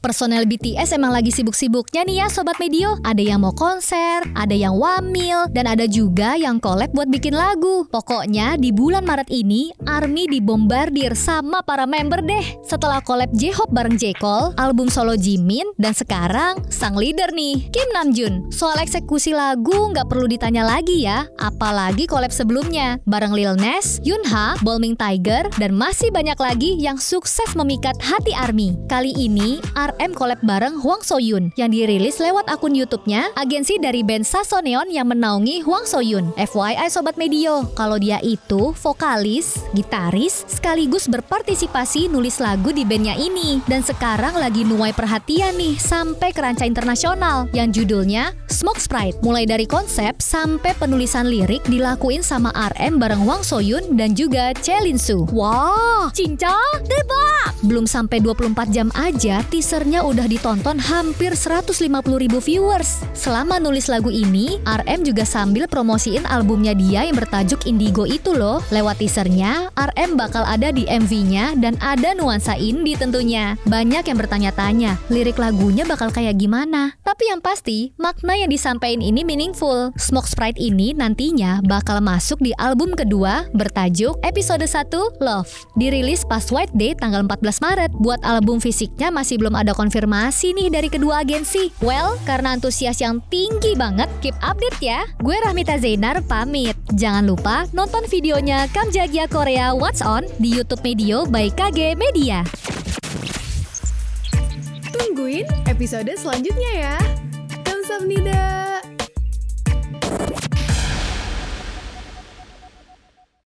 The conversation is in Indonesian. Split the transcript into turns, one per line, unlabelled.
Personel BTS emang lagi sibuk-sibuknya nih ya Sobat Medio. Ada yang mau konser, ada yang wamil, dan ada juga yang collab buat bikin lagu. Pokoknya di bulan Maret ini ARMY dibombardir sama para member deh. Setelah collab J-Hope bareng J. Cole, album solo Jimin, dan sekarang sang leader nih Kim Namjoon. Soal eksekusi lagu nggak perlu ditanya lagi ya Apalagi collab sebelumnya. Bareng Lil Nas, Yunha, Bolming Tiger, dan masih banyak lagi yang sukses memikat hati ARMY. Kali ini RM collab bareng Hwang Soyun yang dirilis lewat akun YouTube-nya agensi dari band Sasoneon yang menaungi Hwang Soyun. FYI Sobat Medio, kalau dia itu vokalis, gitaris, sekaligus berpartisipasi nulis lagu di bandnya ini. Dan sekarang lagi nuai perhatian nih sampai ke internasional yang judulnya Smoke Sprite. Mulai dari konsep sampai penulisan lirik dilakuin sama RM bareng Hwang Soyun dan juga Chelin Su. Wah, cinca, debak! Belum sampai 24 jam aja teasernya udah ditonton hampir 150 ribu viewers. Selama nulis lagu ini, RM juga sambil promosiin albumnya dia yang bertajuk Indigo itu loh. Lewat teasernya, RM bakal ada di MV-nya dan ada nuansa indie tentunya. Banyak yang bertanya-tanya, lirik lagunya bakal kayak gimana? Tapi yang pasti, makna yang disampaikan ini meaningful. Smoke Sprite ini nantinya bakal masuk di album kedua bertajuk Episode 1 Love. Dirilis pas White Day tanggal 14 Maret. Buat album fisiknya masih belum ada konfirmasi nih dari kedua agensi. Well, karena antusias yang tinggi banget, keep update ya. Gue Rahmita Zainar pamit. Jangan lupa nonton videonya Kamjagia Korea What's On di YouTube Medio by KG Media.
Tungguin episode selanjutnya ya. Kamsahamnida.